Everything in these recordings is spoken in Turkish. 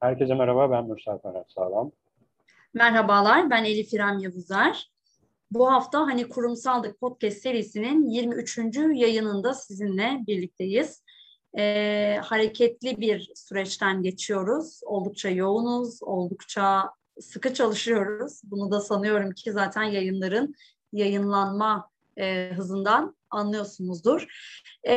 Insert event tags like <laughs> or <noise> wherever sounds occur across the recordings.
Herkese merhaba, ben Mürsel Ferhat Sağlam. Merhabalar, ben Elif İrem Yavuzar. Bu hafta Hani Kurumsaldık Podcast serisinin 23. yayınında sizinle birlikteyiz. Ee, hareketli bir süreçten geçiyoruz. Oldukça yoğunuz, oldukça sıkı çalışıyoruz. Bunu da sanıyorum ki zaten yayınların yayınlanma e, hızından anlıyorsunuzdur. Ee,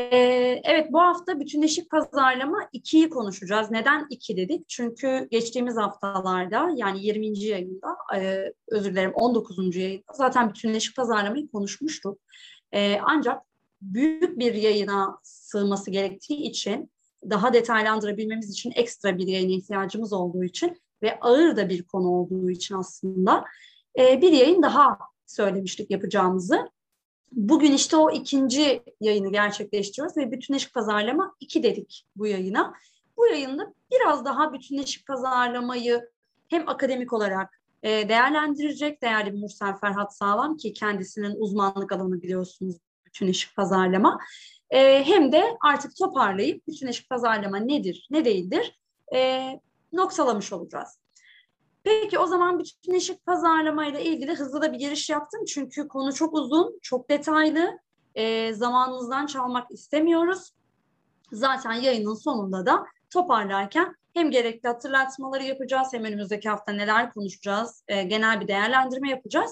evet bu hafta bütünleşik pazarlama 2'yi konuşacağız. Neden 2 dedik? Çünkü geçtiğimiz haftalarda yani 20. yayında e, özür dilerim 19. yayında zaten bütünleşik pazarlamayı konuşmuştuk. E, ancak büyük bir yayına sığması gerektiği için daha detaylandırabilmemiz için ekstra bir yayına ihtiyacımız olduğu için ve ağır da bir konu olduğu için aslında e, bir yayın daha söylemiştik yapacağımızı. Bugün işte o ikinci yayını gerçekleştiriyoruz ve bütünleşik pazarlama iki dedik bu yayına. Bu yayında biraz daha bütünleşik pazarlamayı hem akademik olarak e, değerlendirecek değerli Mürsel Ferhat Sağlam ki kendisinin uzmanlık alanı biliyorsunuz bütünleşik pazarlama. E, hem de artık toparlayıp bütünleşik pazarlama nedir, ne değildir e, noksalamış olacağız. Peki o zaman bütünleşik pazarlama ile ilgili hızlı da bir giriş yaptım. Çünkü konu çok uzun, çok detaylı. E, zamanınızdan çalmak istemiyoruz. Zaten yayının sonunda da toparlarken hem gerekli hatırlatmaları yapacağız hem önümüzdeki hafta neler konuşacağız, e, genel bir değerlendirme yapacağız.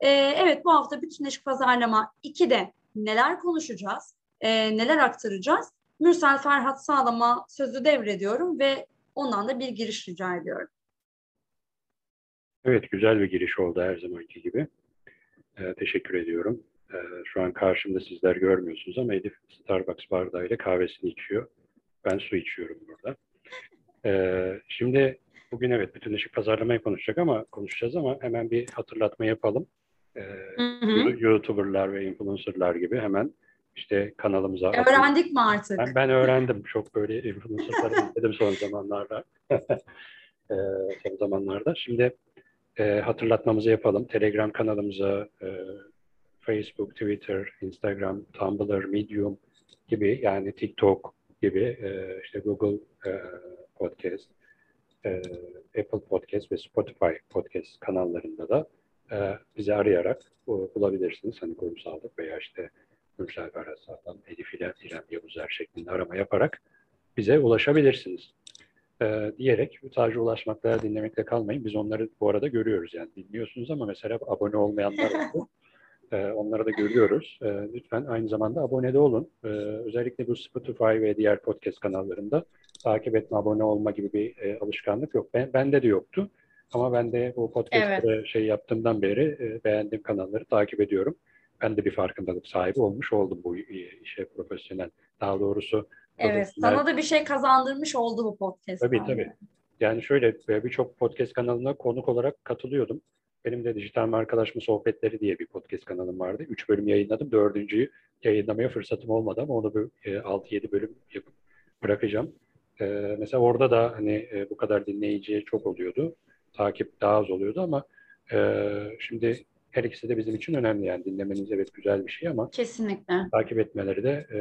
E, evet bu hafta bütünleşik pazarlama 2'de neler konuşacağız, e, neler aktaracağız? Mürsel Ferhat Sağlam'a sözü devrediyorum ve ondan da bir giriş rica ediyorum. Evet, güzel bir giriş oldu her zamanki gibi. Ee, teşekkür ediyorum. Ee, şu an karşımda sizler görmüyorsunuz ama Elif Starbucks bardağıyla kahvesini içiyor. Ben su içiyorum burada. Ee, şimdi bugün evet bütünleşik pazarlamayı konuşacak ama konuşacağız ama hemen bir hatırlatma yapalım. Ee, hı hı. YouTuber'lar ve influencer'lar gibi hemen işte kanalımıza... Öğrendik atın. mi artık? Ben, ben öğrendim. Çok böyle influencer'ları <laughs> izledim son zamanlarda. <laughs> ee, son zamanlarda. Şimdi e, hatırlatmamızı yapalım. Telegram kanalımıza, e, Facebook, Twitter, Instagram, Tumblr, Medium gibi yani TikTok gibi e, işte Google e, Podcast, e, Apple Podcast ve Spotify Podcast kanallarında da e, bizi arayarak bu, bulabilirsiniz. Hani kurumsallık veya işte Mürsel Ferhat Elif ile İrem Yavuzer şeklinde arama yaparak bize ulaşabilirsiniz e, diyerek sadece ulaşmakla dinlemekle kalmayın. Biz onları bu arada görüyoruz yani dinliyorsunuz ama mesela abone olmayanlar <laughs> oldu. E, onları da görüyoruz. E, lütfen aynı zamanda abone de olun. E, özellikle bu Spotify ve diğer podcast kanallarında takip etme, abone olma gibi bir e, alışkanlık yok. Ben, bende de yoktu. Ama ben de bu podcast'ları evet. şey yaptığımdan beri e, beğendiğim kanalları takip ediyorum. Ben de bir farkındalık sahibi olmuş oldum bu işe profesyonel. Daha doğrusu Evet, sana da bir şey kazandırmış oldu bu podcast. Tabii abi. tabii. Yani şöyle e, birçok podcast kanalına konuk olarak katılıyordum. Benim de Dijital Markalaşma Sohbetleri diye bir podcast kanalım vardı. Üç bölüm yayınladım. Dördüncüyü yayınlamaya fırsatım olmadı ama onu bir 6-7 e, bölüm yapıp bırakacağım. Ee, mesela orada da hani e, bu kadar dinleyici çok oluyordu. Takip daha az oluyordu ama e, şimdi her ikisi de bizim için önemli yani dinlemeniz evet güzel bir şey ama kesinlikle takip etmeleri de e,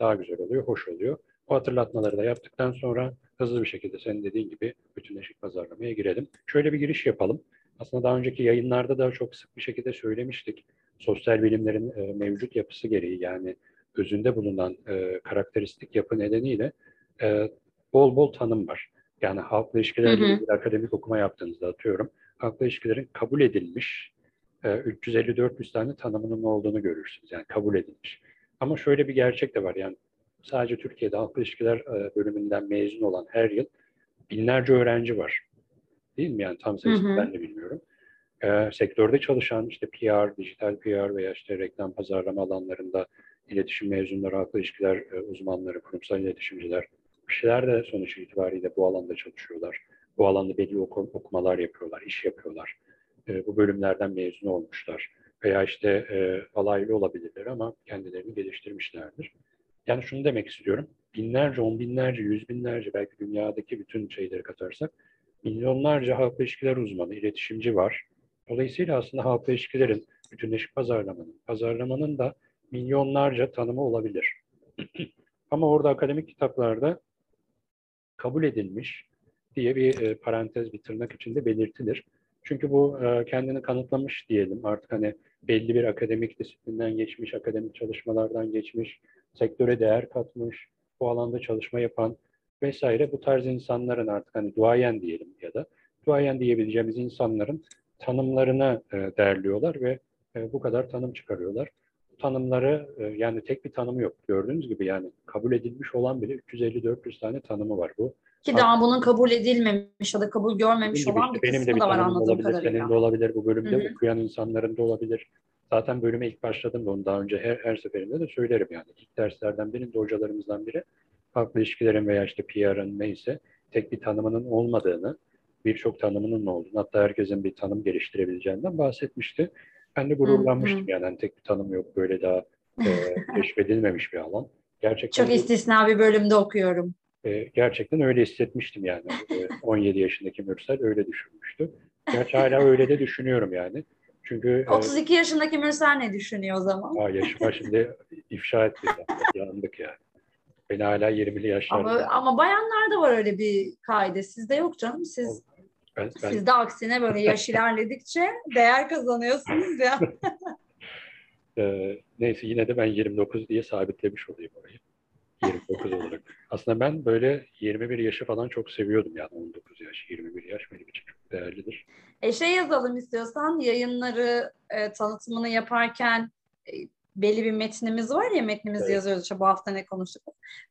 daha güzel oluyor, hoş oluyor. O hatırlatmaları da yaptıktan sonra hızlı bir şekilde senin dediğin gibi bütünleşik pazarlamaya girelim. Şöyle bir giriş yapalım. Aslında daha önceki yayınlarda da çok sık bir şekilde söylemiştik. Sosyal bilimlerin e, mevcut yapısı gereği yani özünde bulunan e, karakteristik yapı nedeniyle e, bol bol tanım var. Yani halkla ilişkilerle ilgili akademik okuma yaptığınızda atıyorum. Halkla ilişkilerin kabul edilmiş 350-400 tane tanımının olduğunu görürsünüz. Yani kabul edilmiş. Ama şöyle bir gerçek de var. Yani sadece Türkiye'de halkla ilişkiler e, bölümünden mezun olan her yıl binlerce öğrenci var. Değil mi? Yani tam sayısını ben de bilmiyorum. E, sektörde çalışan işte PR, dijital PR veya işte reklam pazarlama alanlarında iletişim mezunları, halkla ilişkiler e, uzmanları, kurumsal iletişimciler kişiler de sonuç itibariyle bu alanda çalışıyorlar. Bu alanda belli okum, okumalar yapıyorlar, iş yapıyorlar e, bu bölümlerden mezun olmuşlar. Veya işte e, alaylı olabilirler ama kendilerini geliştirmişlerdir. Yani şunu demek istiyorum. Binlerce, on binlerce, yüz binlerce belki dünyadaki bütün şeyleri katarsak milyonlarca halk ilişkiler uzmanı, iletişimci var. Dolayısıyla aslında halk ilişkilerin, bütünleşik pazarlamanın, pazarlamanın da milyonlarca tanımı olabilir. <clears throat> Ama orada akademik kitaplarda kabul edilmiş diye bir e, parantez, bir tırnak içinde belirtilir. Çünkü bu e, kendini kanıtlamış diyelim. Artık hani belli bir akademik disiplinden geçmiş, akademik çalışmalardan geçmiş, sektöre değer katmış, bu alanda çalışma yapan vesaire bu tarz insanların artık hani duayen diyelim ya da duayen diyebileceğimiz insanların tanımlarını e, derliyorlar ve e, bu kadar tanım çıkarıyorlar. Tanımları e, yani tek bir tanımı yok. Gördüğünüz gibi yani kabul edilmiş olan bile 350-400 tane tanımı var bu. Ki daha bunun kabul edilmemiş ya da kabul görmemiş gibi olan bir benim de kısmı bir da var tanımım anladığım olabilir, senin de olabilir, bu bölümde Hı hı. okuyan insanların da olabilir. Zaten bölüme ilk başladığımda onu daha önce her, her seferinde de söylerim yani. İlk derslerden birinde hocalarımızdan biri farklı ilişkilerin veya işte PR'ın neyse tek bir tanımının olmadığını, birçok tanımının olduğunu, hatta herkesin bir tanım geliştirebileceğinden bahsetmişti. Ben de gururlanmıştım yani hani tek bir tanım yok böyle daha e, <laughs> keşfedilmemiş bir alan. Gerçekten Çok istisna bir bölümde okuyorum. E, gerçekten öyle hissetmiştim yani. <laughs> E, 17 yaşındaki Mürsel öyle düşünmüştü. Gerçi hala öyle de düşünüyorum yani. Çünkü e, 32 yaşındaki Mürsel ne düşünüyor o zaman? aa, yaşıma şimdi ifşa etti. Yandık yani. Ben hala 20'li yaşlarda. Ama, ama bayanlarda var öyle bir kaide. Sizde yok canım. Siz ben, ben, siz de aksine böyle yaş ilerledikçe değer kazanıyorsunuz ya. <laughs> e, neyse yine de ben 29 diye sabitlemiş olayım orayı. 29 olarak. Aslında ben böyle 21 yaşı falan çok seviyordum yani 19 yaş, 21 yaş benim için çok değerlidir. E şey yazalım istiyorsan yayınları e, tanıtımını yaparken e, belli bir metnimiz var ya metnimizi Evet. yazıyoruz işte bu hafta ne konuştuk.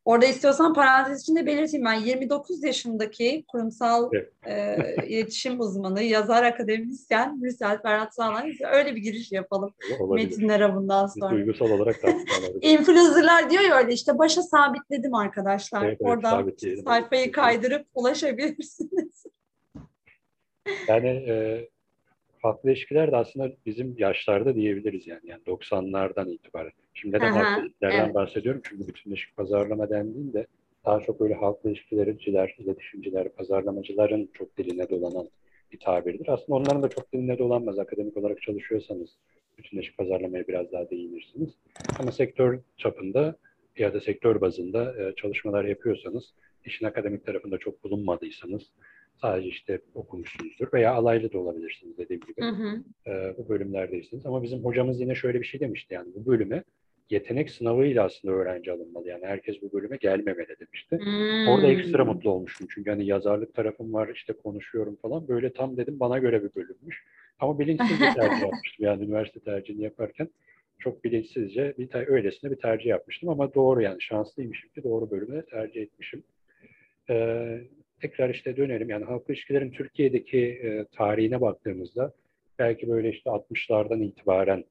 Orada istiyorsan parantez içinde belirteyim ben 29 yaşındaki kurumsal Evet. e, <laughs> iletişim uzmanı, yazar, akademisyen Mürsel Ferhat Sağlam öyle bir giriş yapalım Olabilir. metinlere bundan Biz sonra. duygusal olarak da. <laughs> Influencer'lar diyor ya öyle işte başa sabitledim arkadaşlar. Evet, evet, Oradan sayfayı kaydırıp ulaşabilirsiniz. Yani e, farklı ilişkiler de aslında bizim yaşlarda diyebiliriz yani. Yani 90'lardan itibaren. Şimdi neden Aha, halkla ilişkilerden evet. bahsediyorum? Çünkü bütünleşik pazarlama dendiğinde daha çok böyle halkla ilişkilerciler, iletişimciler, pazarlamacıların çok diline dolanan bir tabirdir. Aslında onların da çok diline dolanmaz. Akademik olarak çalışıyorsanız bütünleşik pazarlamaya biraz daha değinirsiniz. Ama sektör çapında ya da sektör bazında e, çalışmalar yapıyorsanız, işin akademik tarafında çok bulunmadıysanız, sadece işte okumuşsunuzdur veya alaylı da olabilirsiniz dediğim gibi Hı hı. e, bu bölümlerdeysiniz. Ama bizim hocamız yine şöyle bir şey demişti yani bu bölüme yetenek sınavıyla aslında öğrenci alınmalı. Yani herkes bu bölüme gelmemeli demişti. Orada Hmm. ekstra mutlu olmuştum. Çünkü hani yazarlık tarafım var, işte konuşuyorum falan. Böyle tam dedim bana göre bir bölümmüş. Ama bilinçsizce tercih <laughs> yapmıştım. Yani üniversite tercihini yaparken çok bilinçsizce bir ter- öylesine bir tercih yapmıştım. Ama doğru yani şanslıymışım ki doğru bölümü tercih etmişim. Ee, tekrar işte dönelim. Yani halk ilişkilerin Türkiye'deki e, tarihine baktığımızda belki böyle işte 60'lardan itibaren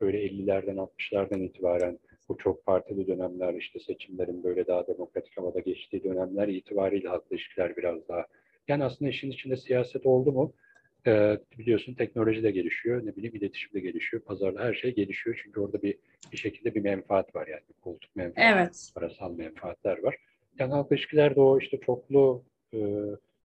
böyle 50'lerden 60'lardan itibaren bu çok partili dönemler işte seçimlerin böyle daha demokratik havada geçtiği dönemler itibariyle halkla ilişkiler biraz daha yani aslında işin içinde siyaset oldu mu e, biliyorsun teknoloji de gelişiyor ne bileyim iletişim de gelişiyor pazarda her şey gelişiyor çünkü orada bir bir şekilde bir menfaat var yani bir koltuk menfaati Evet. parasal menfaatler var. Yani halk ilişkilerde o işte çoklu e,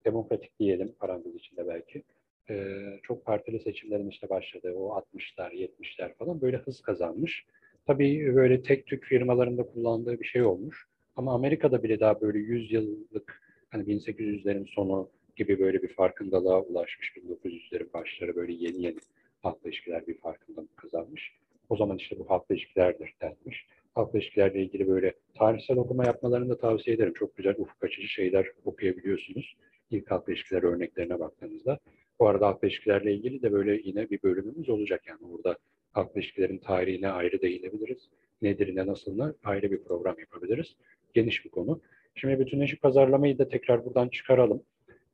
demokratik diyelim parantez içinde belki e, çok partili seçimlerin işte başladığı o 60'lar 70'ler falan böyle hız kazanmış. Tabii böyle tek tük firmalarında kullandığı bir şey olmuş. Ama Amerika'da bile daha böyle 100 yıllık hani 1800'lerin sonu gibi böyle bir farkındalığa ulaşmış. 1900'lerin başları böyle yeni yeni halkla ilişkiler bir farkındalık kazanmış. O zaman işte bu halkla ilişkilerdir denmiş halkla ilişkilerle ilgili böyle tarihsel okuma yapmalarını da tavsiye ederim. Çok güzel ufuk açıcı şeyler okuyabiliyorsunuz. İlk halkla ilişkiler örneklerine baktığınızda. Bu arada halkla ilişkilerle ilgili de böyle yine bir bölümümüz olacak. Yani burada halkla ilişkilerin tarihine ayrı değinebiliriz. Nedir ne nasılına ayrı bir program yapabiliriz. Geniş bir konu. Şimdi bütünleşik pazarlamayı da tekrar buradan çıkaralım.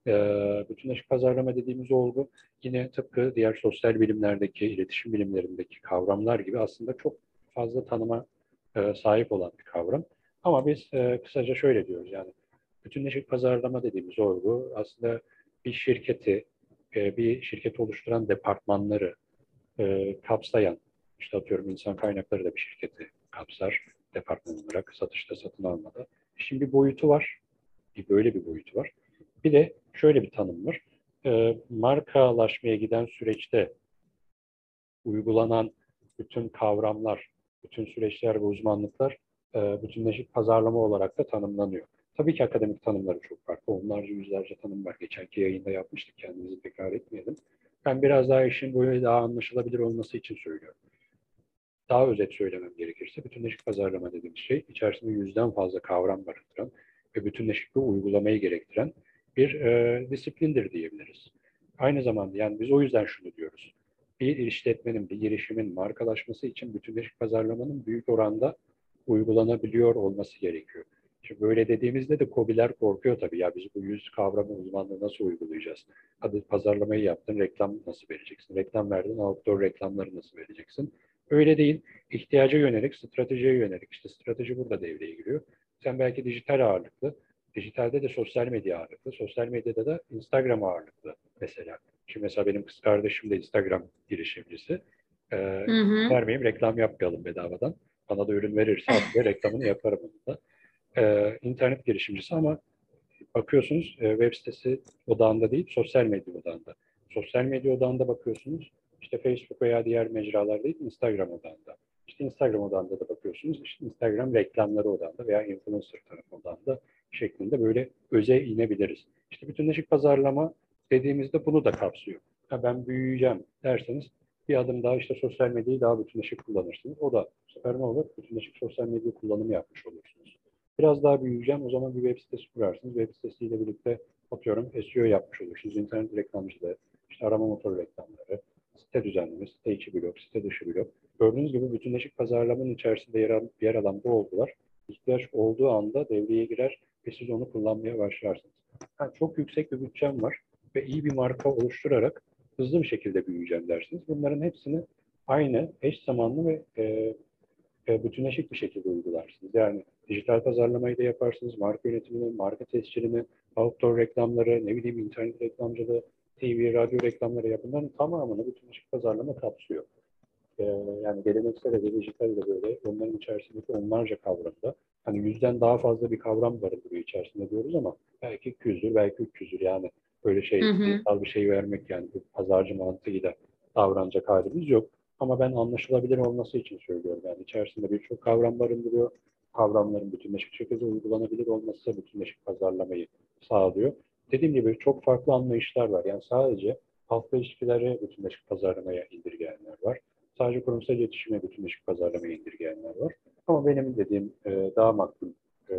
Ee, bütünleşik pazarlama dediğimiz olgu yine tıpkı diğer sosyal bilimlerdeki, iletişim bilimlerindeki kavramlar gibi aslında çok fazla tanıma e, sahip olan bir kavram. Ama biz e, kısaca şöyle diyoruz yani bütünleşik pazarlama dediğimiz olgu aslında bir şirketi, e, bir şirketi oluşturan departmanları e, kapsayan, işte atıyorum insan kaynakları da bir şirketi kapsar departman olarak satışta satın almada. Şimdi bir boyutu var, bir böyle bir boyutu var. Bir de şöyle bir tanım var. E, markalaşmaya giden süreçte uygulanan bütün kavramlar, bütün süreçler ve uzmanlıklar e, bütünleşik pazarlama olarak da tanımlanıyor. Tabii ki akademik tanımları çok farklı. Onlarca yüzlerce tanım var. Geçenki yayında yapmıştık. Kendimizi tekrar etmeyelim. Ben biraz daha işin böyle daha anlaşılabilir olması için söylüyorum. Daha özet söylemem gerekirse bütünleşik pazarlama dediğimiz şey içerisinde yüzden fazla kavram barındıran ve bütünleşik bir uygulamayı gerektiren bir e, disiplindir diyebiliriz. Aynı zamanda yani biz o yüzden şunu diyoruz. Bir işletmenin, bir girişimin markalaşması için bütünleşik pazarlamanın büyük oranda uygulanabiliyor olması gerekiyor. Şimdi böyle dediğimizde de kobiler korkuyor tabii. Ya biz bu yüz kavramı uzmanlığı nasıl uygulayacağız? Hadi pazarlamayı yaptın, reklam nasıl vereceksin? Reklam verdin, outdoor reklamları nasıl vereceksin? Öyle değil. İhtiyaca yönelik, stratejiye yönelik. İşte strateji burada devreye giriyor. Sen belki dijital ağırlıklı, dijitalde de sosyal medya ağırlıklı, sosyal medyada da Instagram ağırlıklı mesela. Şimdi mesela benim kız kardeşim de Instagram girişimcisi. Ee, Hı hı. vermeyeyim, reklam yapmayalım bedavadan. Bana da ürün verirse <laughs> aslında reklamını yaparım onun da. Ee, internet girişimcisi ama bakıyorsunuz e, web sitesi odağında değil, sosyal medya odağında. Sosyal medya odağında bakıyorsunuz, işte Facebook veya diğer mecralar değil, Instagram odağında. İşte Instagram odağında da bakıyorsunuz, işte Instagram reklamları odağında veya influencer tarafı odağında şeklinde böyle öze inebiliriz. İşte bütünleşik pazarlama dediğimizde bunu da kapsıyor. Ha ben büyüyeceğim derseniz bir adım daha işte sosyal medyayı daha bütünleşik kullanırsınız. O da bu sefer ne olur? Bütünleşik sosyal medya kullanımı yapmış olursunuz. Biraz daha büyüyeceğim. O zaman bir web sitesi kurarsınız. Web sitesiyle birlikte atıyorum SEO yapmış olursunuz. İnternet reklamcılığı, işte arama motoru reklamları, site düzenleme, site içi blok, site dışı blok. Gördüğünüz gibi bütünleşik pazarlamanın içerisinde yer, al, yer alan bu olgular ihtiyaç olduğu anda devreye girer ve siz onu kullanmaya başlarsınız. Yani çok yüksek bir bütçem var ve iyi bir marka oluşturarak hızlı bir şekilde büyüyeceğim dersiniz. Bunların hepsini aynı, eş zamanlı ve e, e, bütünleşik bir şekilde uygularsınız. Yani dijital pazarlamayı da yaparsınız, marka yönetimini, marka tescilini, outdoor reklamları, ne bileyim internet reklamcılığı, TV, radyo reklamları ya bunların tamamını bütünleşik pazarlama kapsıyor. Ee, yani geleneksel ve dijital de böyle onların içerisindeki onlarca kavramda hani yüzden daha fazla bir kavram barındırıyor içerisinde diyoruz ama belki 200'dür, belki 300'dür yani böyle şey, sayısal bir şey vermek yani bir pazarcı mantığıyla davranacak halimiz yok. Ama ben anlaşılabilir olması için söylüyorum. Yani içerisinde birçok kavram barındırıyor. Kavramların bütünleşik şekilde uygulanabilir olması bütünleşik pazarlamayı sağlıyor. Dediğim gibi çok farklı anlayışlar var. Yani sadece halkla ilişkileri bütünleşik pazarlamaya indirgeyenler var. Sadece kurumsal iletişime bütünleşik pazarlamaya indirgeyenler var. Ama benim dediğim e, daha makbul. E,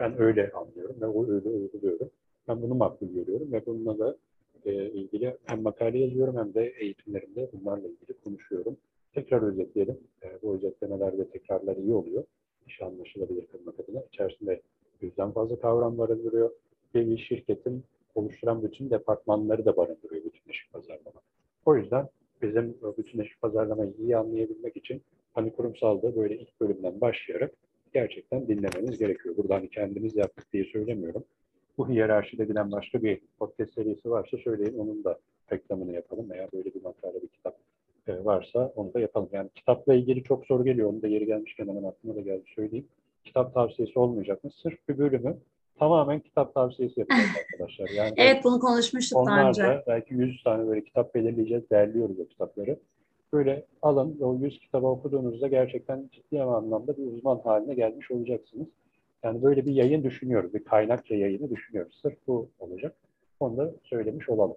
ben öyle anlıyorum ve o öyle uyguluyorum. Ben bunu makbul görüyorum ve bununla da e, ilgili hem makale yazıyorum hem de eğitimlerimde bunlarla ilgili konuşuyorum. Tekrar özetleyelim. E, bu özetlemeler ve tekrarlar iyi oluyor. İş anlaşılabilir kılmak adına. İçerisinde yüzden fazla kavram barındırıyor. Ve bir şirketin oluşturan bütün departmanları da barındırıyor bütünleşik pazarlama. O yüzden bizim bütünleşik pazarlamayı iyi anlayabilmek için hani kurumsalda böyle ilk bölümden başlayarak gerçekten dinlemeniz gerekiyor. Burada hani kendimiz yaptık diye söylemiyorum. Bu hiyerarşide bilen başka bir podcast serisi varsa söyleyin onun da reklamını yapalım veya böyle bir makale bir kitap e, varsa onu da yapalım. Yani kitapla ilgili çok soru geliyor. Onu da yeri gelmişken hemen aklıma da geldi söyleyeyim. Kitap tavsiyesi olmayacak mı? Sırf bir bölümü tamamen kitap tavsiyesi yapacağız <laughs> arkadaşlar. Yani Evet bunu konuşmuştuk daha önce. onlarca belki 100 tane böyle kitap belirleyeceğiz, derliyoruz o kitapları. Böyle alın o 100 kitabı okuduğunuzda gerçekten ciddi anlamda bir uzman haline gelmiş olacaksınız. Yani böyle bir yayın düşünüyoruz, bir kaynakça yayını düşünüyoruz. Sırf bu olacak. Onu da söylemiş olalım.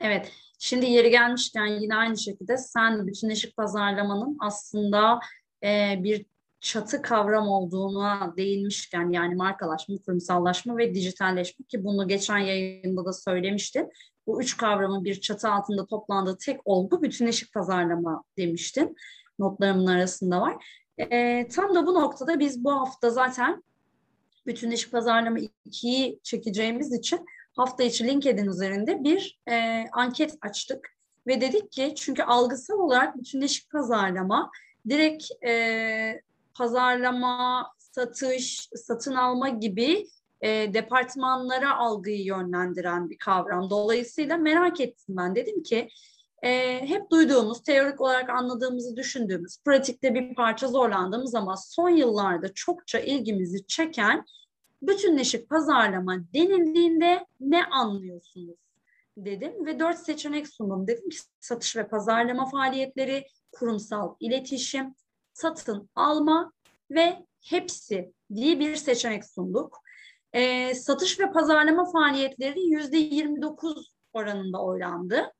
Evet, şimdi yeri gelmişken yine aynı şekilde sen bütünleşik pazarlamanın aslında e, bir çatı kavram olduğuna değinmişken yani markalaşma, kurumsallaşma ve dijitalleşme ki bunu geçen yayında da söylemiştin. Bu üç kavramın bir çatı altında toplandığı tek olgu bütünleşik pazarlama demiştin. Notlarımın arasında var. E, tam da bu noktada biz bu hafta zaten bütünleşik pazarlama 2'yi çekeceğimiz için hafta içi LinkedIn üzerinde bir e, anket açtık ve dedik ki çünkü algısal olarak bütünleşik pazarlama direkt e, pazarlama, satış, satın alma gibi e, departmanlara algıyı yönlendiren bir kavram. Dolayısıyla merak ettim ben. Dedim ki e, hep duyduğumuz, teorik olarak anladığımızı düşündüğümüz, pratikte bir parça zorlandığımız ama son yıllarda çokça ilgimizi çeken bütünleşik pazarlama denildiğinde ne anlıyorsunuz dedim ve dört seçenek sundum. Dedim ki satış ve pazarlama faaliyetleri, kurumsal iletişim, satın alma ve hepsi diye bir seçenek sunduk. E, satış ve pazarlama faaliyetleri yüzde 29 oranında oylandı.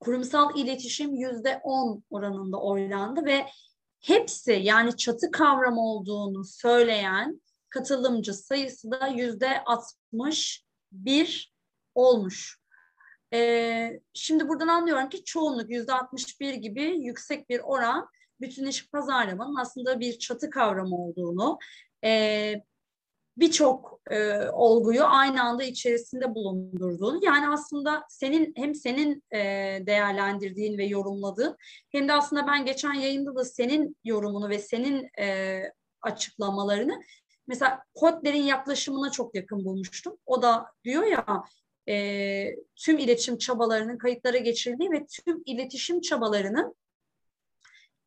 Kurumsal iletişim yüzde 10 oranında oylandı ve hepsi yani çatı kavramı olduğunu söyleyen katılımcı sayısı da yüzde 61 olmuş. Ee, şimdi buradan anlıyorum ki çoğunluk yüzde 61 gibi yüksek bir oran bütünleşik pazarlamanın aslında bir çatı kavramı olduğunu, e, birçok e, olguyu aynı anda içerisinde bulundurduğunu, yani aslında senin hem senin e, değerlendirdiğin ve yorumladığın hem de aslında ben geçen yayında da senin yorumunu ve senin e, açıklamalarını mesela Kotler'in yaklaşımına çok yakın bulmuştum. O da diyor ya e, tüm iletişim çabalarının kayıtlara geçirildiği ve tüm iletişim çabalarının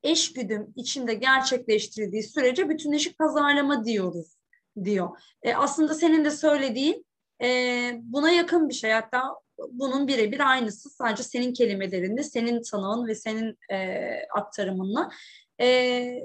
eş güdüm içinde gerçekleştirildiği sürece bütünleşik pazarlama diyoruz diyor. E, aslında senin de söylediğin e, buna yakın bir şey. Hatta bunun birebir aynısı sadece senin kelimelerinde, senin tanımın ve senin e, aktarımınla. E,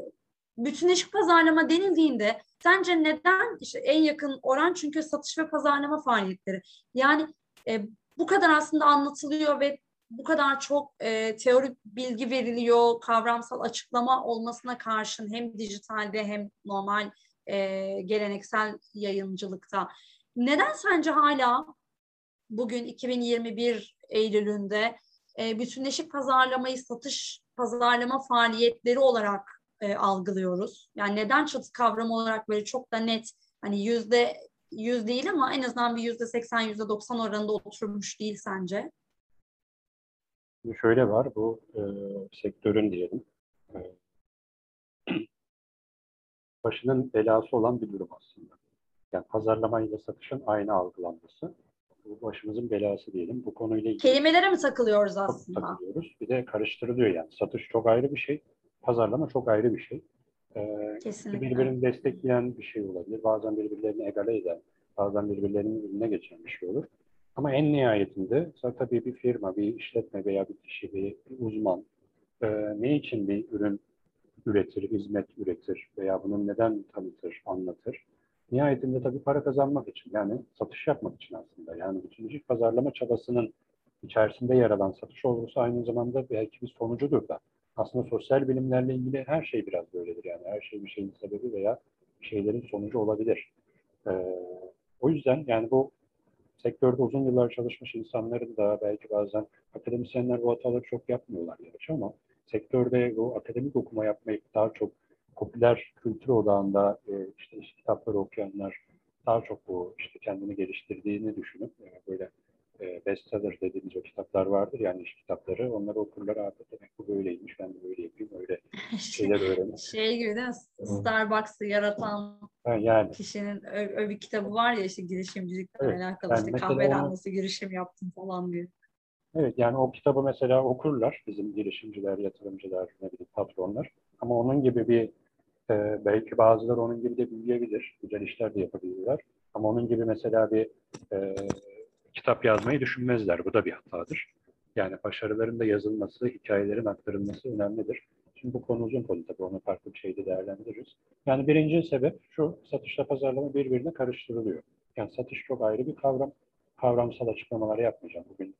bütünleşik pazarlama denildiğinde sence neden işte en yakın oran çünkü satış ve pazarlama faaliyetleri. Yani e, bu kadar aslında anlatılıyor ve bu kadar çok e, teorik bilgi veriliyor, kavramsal açıklama olmasına karşın hem dijitalde hem normal e, geleneksel yayıncılıkta. Neden sence hala bugün 2021 Eylül'ünde e, bütünleşik pazarlamayı satış pazarlama faaliyetleri olarak e, algılıyoruz? Yani neden çatı kavramı olarak böyle çok da net hani yüzde yüz değil ama en azından bir yüzde seksen, yüzde doksan oranında oturmuş değil sence? Şöyle var, bu e, sektörün diyelim, e, başının belası olan bir durum aslında. Yani pazarlama ile satışın aynı algılanması. Bu başımızın belası diyelim. Bu konuyla ilgili Kelimelere mi takılıyoruz aslında? takılıyoruz. Bir de karıştırılıyor yani. Satış çok ayrı bir şey, pazarlama çok ayrı bir şey. Ee, Kesinlikle. birbirini destekleyen bir şey olabilir. Bazen birbirlerini egale eden, bazen birbirlerinin önüne geçen bir şey olur. Ama en nihayetinde tabii bir firma, bir işletme veya bir kişi, bir, uzman e, ne için bir ürün üretir, hizmet üretir veya bunu neden tanıtır, anlatır. Nihayetinde tabii para kazanmak için yani satış yapmak için aslında. Yani bütüncül pazarlama çabasının içerisinde yer alan satış olgusu aynı zamanda belki bir sonucudur da. Aslında sosyal bilimlerle ilgili her şey biraz böyledir. Yani her şey bir şeyin sebebi veya şeylerin sonucu olabilir. Ee, o yüzden yani bu sektörde uzun yıllar çalışmış insanların da belki bazen akademisyenler bu hataları çok yapmıyorlar gerçi ama sektörde bu akademik okuma yapmayı daha çok popüler kültür odağında e, işte, işte kitapları okuyanlar daha çok bu işte kendini geliştirdiğini düşünüp e, böyle e, bestseller dediğimiz o kitaplar vardır yani iş kitapları onları okurlar abi demek bu böyleymiş ben de böyle yapayım öyle <laughs> şeyler öğrenir. şey gibi değil mi? Starbucks'ı yaratan Ha, yani kişinin öyle bir kitabı var ya işte girişimcilikle Evet, alakalı yani işte kahveden onu- girişim yaptım falan diye. Evet yani o kitabı mesela okurlar bizim girişimciler, yatırımcılar, ne bileyim patronlar. Ama onun gibi bir e, belki bazıları onun gibi de büyüyebilir. Güzel işler de yapabilirler. Ama onun gibi mesela bir e, kitap yazmayı düşünmezler. Bu da bir hatadır. Yani başarıların da yazılması, hikayelerin aktarılması önemlidir. Şimdi bu konu uzun konu tabii. Onu farklı bir şeyde değerlendiririz. Yani birinci sebep şu, satışla pazarlama birbirine karıştırılıyor. Yani satış çok ayrı bir kavram. Kavramsal açıklamalar yapmayacağım. Bugün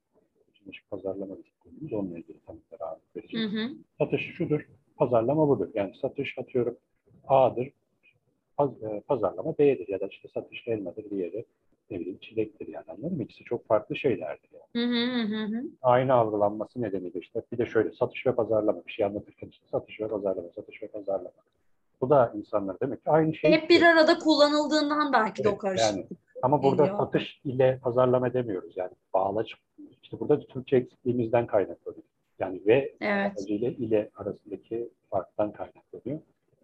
bütünleşik pazarlama dediğimiz onunla ilgili tanıklar ağırlık Hı vereceğiz. hı. Satış şudur, pazarlama budur. Yani satış atıyorum A'dır, paz- e, pazarlama B'dir ya da işte satış elmadır, diğeri ne bileyim çilektir yani anladın mı? İkisi çok farklı şeylerdir. Yani. Hı hı hı hı. Aynı algılanması nedeniyle işte bir de şöyle satış ve pazarlama bir şey anlatırken işte satış ve pazarlama, satış ve pazarlama. Bu da insanlar demek ki aynı şey. Hep bir arada kullanıldığından belki de o Evet, karışıklık. Ama burada geliyor. satış ile pazarlama demiyoruz. Yani bağlaç. İşte burada Türkçe eksikliğimizden kaynaklanıyor. Yani ve Evet. ile ile arasındaki farktan kaynaklanıyor.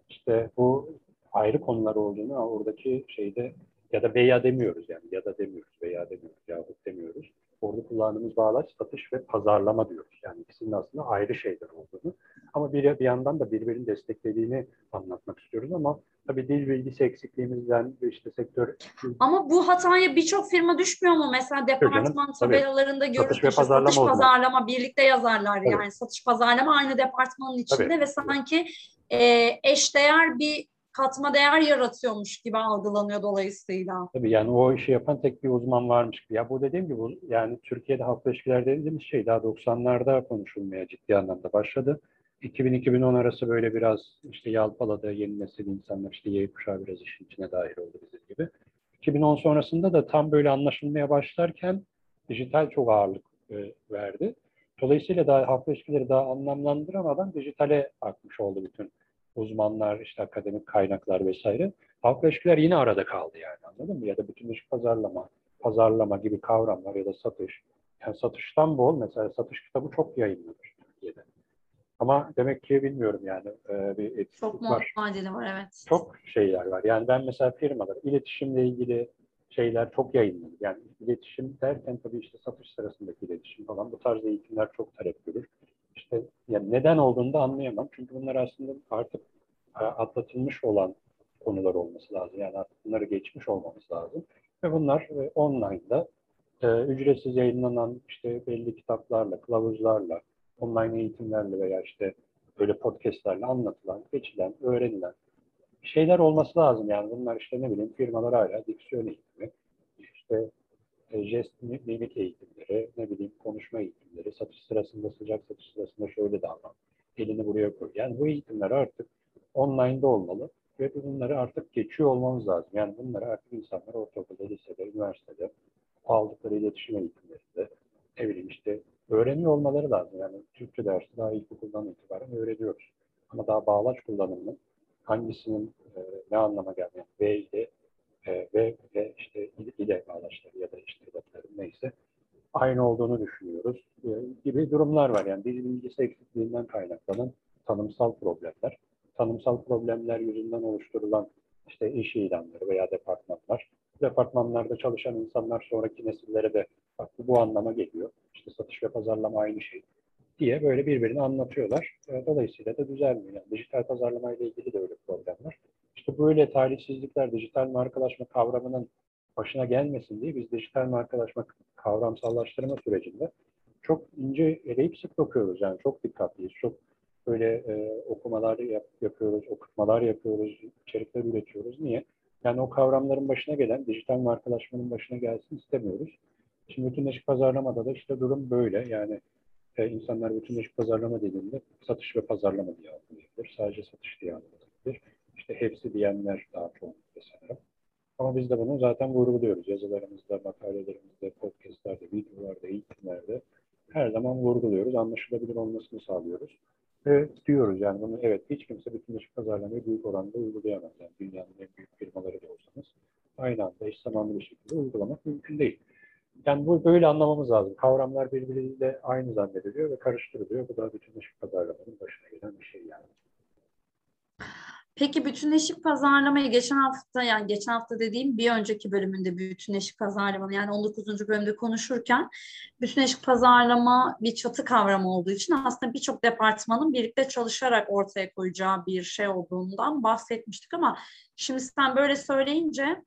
İşte bu ayrı konular olduğunu oradaki şeyde ya da veya demiyoruz yani ya da demiyoruz veya demiyoruz yahut demiyoruz. Orada kullandığımız bağlaç satış ve pazarlama diyoruz. Yani ikisinin aslında ayrı şeyler olduğunu. Ama bir, bir yandan da birbirini desteklediğini anlatmak istiyoruz ama tabii dil bilgisi eksikliğimizden işte sektör Ama bu hataya birçok firma düşmüyor mu? Mesela departman tabelalarında görürüz. Satış ve pazarlama satış pazarlama birlikte yazarlar Tabii. yani. Satış pazarlama aynı departmanın içinde Tabii. ve sanki e, eşdeğer bir katma değer yaratıyormuş gibi algılanıyor dolayısıyla. Tabii yani o işi yapan tek bir uzman varmış gibi. Ya bu dediğim gibi yani Türkiye'de halkla ilişkiler dediğimiz şey daha 90'larda konuşulmaya ciddi anlamda başladı. 2000-2010 arası böyle biraz işte yalpaladı yeni nesil insanlar işte Y kuşağı biraz işin içine dahil oldu bizim gibi. 2010 sonrasında da tam böyle anlaşılmaya başlarken dijital çok ağırlık e, verdi. Dolayısıyla daha halkla ilişkileri daha anlamlandıramadan dijitale akmış oldu bütün uzmanlar, işte akademik kaynaklar vesaire. Halkla ilişkiler yine arada kaldı yani anladın mı? Ya da bütünleşik pazarlama, pazarlama gibi kavramlar ya da satış. Yani satıştan bol mesela satış kitabı çok yayınlanır Türkiye'de. Ama demek ki bilmiyorum yani e, bir Çok var. muadili var evet. Çok şeyler var. Yani ben mesela firmalar, iletişimle ilgili şeyler çok yayınlanır. Yani iletişim derken tabii işte satış sırasındaki iletişim falan bu tarz eğitimler çok talep görür. İşte yani neden olduğunu da anlayamam. Çünkü bunlar aslında artık e, atlatılmış olan konular olması lazım. Yani artık bunları geçmiş olmamız lazım. Ve bunlar e, online'da e, ücretsiz yayınlanan işte belli kitaplarla, kılavuzlarla, online eğitimlerle veya işte böyle podcastlerle anlatılan, geçilen, öğrenilen şeyler olması lazım. Yani bunlar işte ne bileyim firmalar hala diksiyon eğitimi, işte jest mimik eğitimleri, ne bileyim konuşma eğitimleri, satış sırasında sıcak satış sırasında şöyle davran, elini buraya koy. Yani bu eğitimler artık online'da olmalı ve bunları artık geçiyor olmamız lazım. Yani bunları artık insanlar ortaokulda, lisede, üniversitede aldıkları iletişim eğitimlerinde ne bileyim işte öğreniyor olmaları lazım. Yani Türkçe dersi daha ilkokuldan itibaren öğreniyoruz. Ama daha bağlaç kullanımının hangisinin e, ne anlama geldiğini V ile e, ve, ve işte ile bağlaçları ya da işte edatların neyse aynı olduğunu düşünüyoruz e, gibi durumlar var. Yani dil bilgisi eksikliğinden kaynaklanan tanımsal problemler. Tanımsal problemler yüzünden oluşturulan işte iş ilanları veya departmanlar. Departmanlarda çalışan insanlar sonraki nesillere de bak bu, anlama geliyor. İşte satış ve pazarlama aynı şey diye böyle birbirini anlatıyorlar. E, Dolayısıyla da düzelmiyor. Yani dijital pazarlama ile ilgili de öyle problem var. İşte böyle talihsizlikler dijital markalaşma kavramının başına gelmesin diye biz dijital markalaşma kavramsallaştırma sürecinde çok ince eleyip sık bakıyoruz. Yani çok dikkatliyiz. Çok böyle e, okumalar yap, yapıyoruz, okutmalar yapıyoruz, içerikler üretiyoruz. Niye? Yani o kavramların başına gelen, dijital markalaşmanın başına gelsin istemiyoruz. Şimdi bütünleşik pazarlamada da işte durum böyle. Yani e, insanlar bütünleşik pazarlama dediğinde satış ve pazarlama diye algılayabilir. Sadece satış diye algılayabilir. İşte hepsi diyenler daha çok sanırım. Ama biz de bunu zaten vurguluyoruz. Yazılarımızda, makalelerimizde, podcastlerde, videolarda, eğitimlerde her zaman vurguluyoruz. Anlaşılabilir olmasını sağlıyoruz. Ve diyoruz yani bunu evet hiç kimse bütünleşik pazarlamayı büyük oranda uygulayamaz. Yani dünyanın en büyük firmaları da olsanız aynı anda eş zamanlı bir şekilde uygulamak mümkün değil. Yani bu böyle anlamamız lazım. Kavramlar birbiriyle aynı zannediliyor ve karıştırılıyor. Bu da bütünleşik pazarlamanın başına gelen bir şey yani. Peki bütünleşik pazarlamayı geçen hafta yani geçen hafta dediğim bir önceki bölümünde bütünleşik pazarlamanın yani 19. bölümde konuşurken bütünleşik pazarlama bir çatı kavramı olduğu için aslında birçok departmanın birlikte çalışarak ortaya koyacağı bir şey olduğundan bahsetmiştik ama şimdi sen böyle söyleyince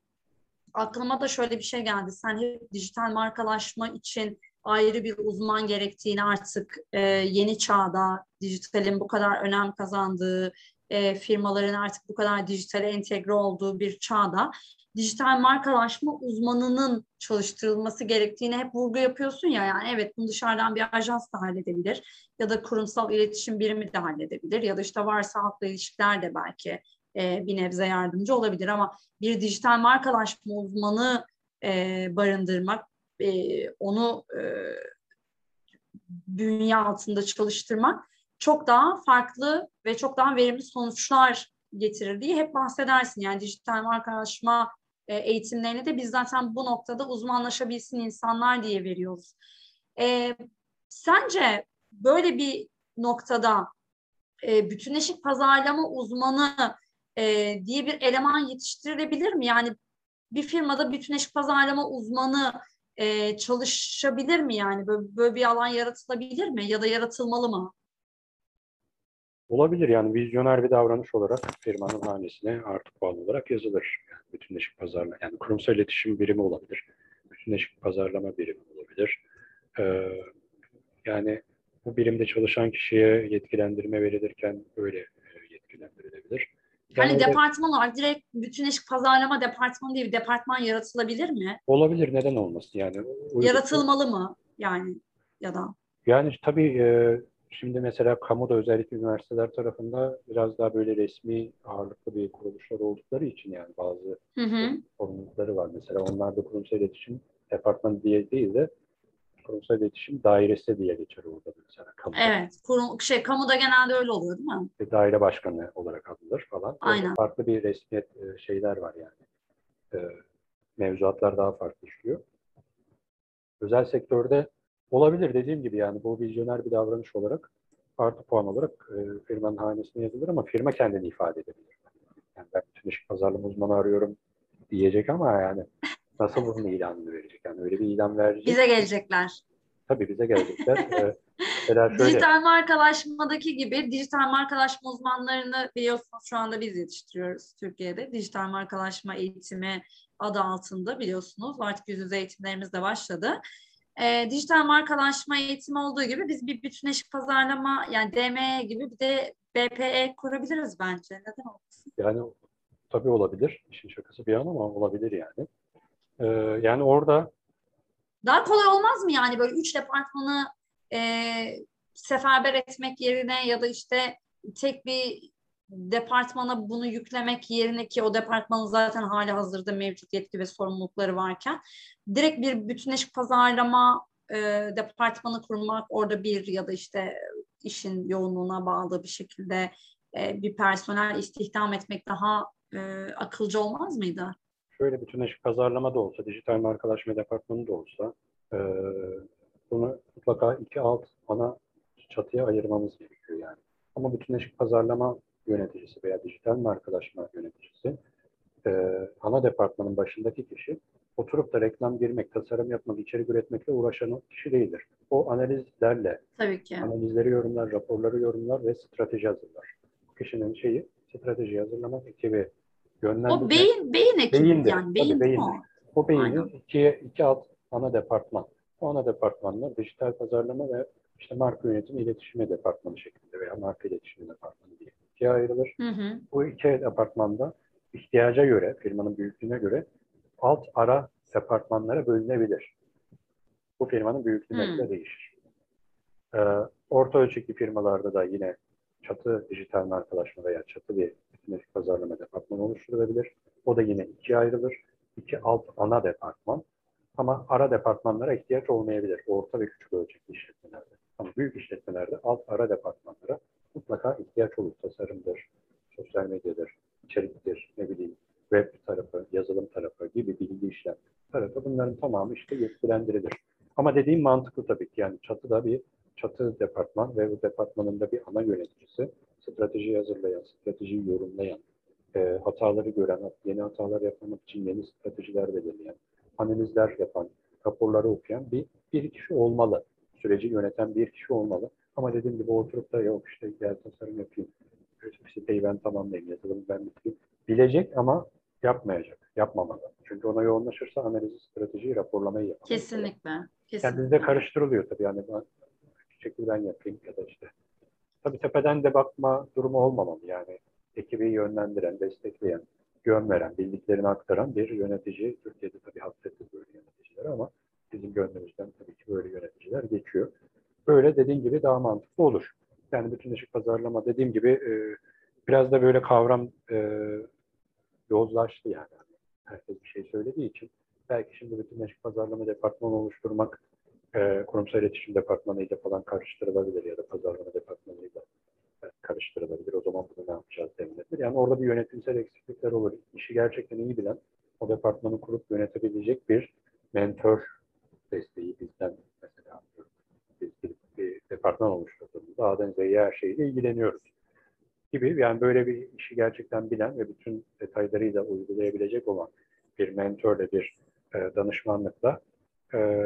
aklıma da şöyle bir şey geldi. Sen hep dijital markalaşma için ayrı bir uzman gerektiğini artık e, yeni çağda dijitalin bu kadar önem kazandığı e, firmaların artık bu kadar dijitale entegre olduğu bir çağda dijital markalaşma uzmanının çalıştırılması gerektiğini hep vurgu yapıyorsun ya. Yani evet bunu dışarıdan bir ajans da halledebilir ya da kurumsal iletişim birimi de halledebilir ya da işte varsa halkla ilişkiler de belki e, bir nebze yardımcı olabilir. Ama bir dijital markalaşma uzmanı e, barındırmak e, onu e, bünye altında çalıştırmak çok daha farklı ve çok daha verimli sonuçlar getirir diye hep bahsedersin. Yani dijital markalaşma e, eğitimlerini de biz zaten bu noktada uzmanlaşabilsin insanlar diye veriyoruz. E, sence böyle bir noktada e, bütünleşik pazarlama uzmanı e, diye bir eleman yetiştirilebilir mi? Yani bir firmada bütünleşik pazarlama uzmanı e, çalışabilir mi yani? Böyle, böyle bir alan yaratılabilir mi ya da yaratılmalı mı? Olabilir yani vizyoner bir davranış olarak firmanın hanesine artı puan olarak yazılır. Yani bütünleşik pazarlama, yani kurumsal iletişim birimi olabilir. Bütünleşik pazarlama birimi olabilir. Ee, yani bu birimde çalışan kişiye yetkilendirme verilirken böyle e, yetkilendirilebilir. Yani öyle- departman olarak direkt bütünleşik pazarlama departmanı diye bir departman yaratılabilir mi? olabilir neden olmasın yani. Uygun. Yaratılmalı mı? Yani ya da Yani tabii e, şimdi mesela kamuda özellikle üniversiteler tarafında biraz daha böyle resmi ağırlıklı bir kuruluşlar oldukları için yani bazı hı hı. sorumlulukları var. Mesela onlar da kurumsal iletişim departmanı diye değil de kurumsal iletişim dairesi diye geçer orada da mesela. Kamuda. Evet. Kurum, şey kamuda genelde öyle oluyor değil mi? Ve daire başkanı olarak anılır falan. Aynen. Farklı bir resmiyet e, şeyler var yani. E, mevzuatlar daha farklı işliyor. Özel sektörde olabilir dediğim gibi yani bu vizyoner bir davranış olarak artı puan olarak e, firmanın hanesine yazılır ama firma kendini ifade edebilir. Yani ben bütün iş pazarlama uzmanı arıyorum diyecek ama yani nasıl bunun ilanını verecek? Yani öyle bir ilan verecek. Bize gelecekler. Tabii bize gelecekler. E, mesela şöyle, Dijital markalaşmadaki gibi dijital markalaşma uzmanlarını biliyorsunuz şu anda biz yetiştiriyoruz Türkiye'de. Dijital markalaşma eğitimi adı altında biliyorsunuz artık yüz yüze eğitimlerimiz de başladı. Ee, dijital markalaşma eğitimi olduğu gibi biz bir bütünleşik pazarlama yani DME gibi bir de BPE kurabiliriz bence. Neden olmasın? Yani tabii olabilir. İşin şakası bir yana ama olabilir yani. Ee, yani orada Daha kolay olmaz mı yani böyle üç departmanı e, seferber etmek yerine ya da işte tek bir departmana bunu yüklemek yerine ki o departmanın zaten hali hazırda mevcut yetki ve sorumlulukları varken direkt bir bütünleşik pazarlama e, departmanı kurmak orada bir ya da işte işin yoğunluğuna bağlı bir şekilde e, bir personel istihdam etmek daha e, akılcı olmaz mıydı? şöyle bütünleşik pazarlama da olsa, dijital markalaşma departmanı da olsa e, bunu mutlaka iki alt ana çatıya ayırmamız gerekiyor yani. Ama bütünleşik pazarlama yöneticisi veya dijital markalaşma yöneticisi e, ana departmanın başındaki kişi oturup da reklam girmek, tasarım yapmak, içerik üretmekle uğraşan kişi değildir. O analizlerle, Tabii ki. analizleri yorumlar, raporları yorumlar ve strateji hazırlar. Bu kişinin şeyi strateji hazırlamak, ekibi yönlendirmek. O beyin beyin ekibi Beyindir, yani tabii beyin mi beyindir. o? O beynin Aynen. ikiye, iki alt ana departman. O ana departmanlar dijital pazarlama ve işte marka yönetimi iletişimi departmanı şeklinde veya marka iletişimi departmanı diye ikiye ayrılır. Hı hı. Bu iki departmanda ihtiyaca göre, firmanın büyüklüğüne göre alt ara departmanlara bölünebilir. Bu firmanın büyüklüğüne göre değişir. Ee, orta ölçekli firmalarda da yine çatı dijital markalaşma veya çatı bir bütünleşik pazarlama departmanı oluşturulabilir. O da yine ikiye ayrılır. İki alt ana departman. Ama ara departmanlara ihtiyaç olmayabilir. Orta ve küçük ölçekli işletmelerde. Ama büyük işletmelerde alt ara departmanlara mutlaka ihtiyaç olur. Tasarımdır, sosyal medyadır, içeriktir, ne bileyim web tarafı, yazılım tarafı gibi bilgi işlem tarafı bunların tamamı işte yetkilendirilir. Ama dediğim mantıklı tabii ki yani çatıda bir çatı departman ve bu departmanın da bir ana yöneticisi, strateji hazırlayan, stratejiyi yorumlayan, e, hataları gören, yeni hatalar yapmamak için yeni stratejiler belirleyen, analizler yapan, raporları okuyan bir, bir kişi olmalı. Süreci yöneten bir kişi olmalı. Ama dediğim gibi oturup da yok işte gel tasarım yapayım, siteyi ben tamamlayayım, yazılımı ben bitireyim. Bilecek ama yapmayacak, yapmamalı. Çünkü ona yoğunlaşırsa analizi, stratejiyi, raporlamayı yapamaz. Kesinlikle. Yani Kesinlikle. bizde karıştırılıyor tabii yani ben şekilde ben yapayım ya da işte. Tabii tepeden de bakma durumu olmamalı yani. Ekibi yönlendiren, destekleyen, yön veren, bildiklerini aktaran bir yönetici. Türkiye'de tabii hasretiz böyle yöneticiler ama bizim gönlümüzden tabii ki böyle yöneticiler geçiyor. Böyle dediğin gibi daha mantıklı olur. Yani bütünleşik pazarlama dediğim gibi e, biraz da böyle kavram e, yozlaştı yani. Herkes bir şey söylediği için belki şimdi bütünleşik pazarlama departmanı oluşturmak e, kurumsal iletişim departmanıyla falan karıştırılabilir ya da pazarlama departmanıyla e, karıştırılabilir. O zaman bunu ne yapacağız denilebilir. Yani orada bir yönetimsel eksiklikler olur. İşi gerçekten iyi bilen, o departmanı kurup yönetebilecek bir mentor desteği bizden mesela biz bir, bir departman oluşturduğumuzda A'dan Z'ye her şeyle ilgileniyoruz gibi yani böyle bir işi gerçekten bilen ve bütün detaylarıyla uygulayabilecek olan bir mentörle bir e, danışmanlıkla e,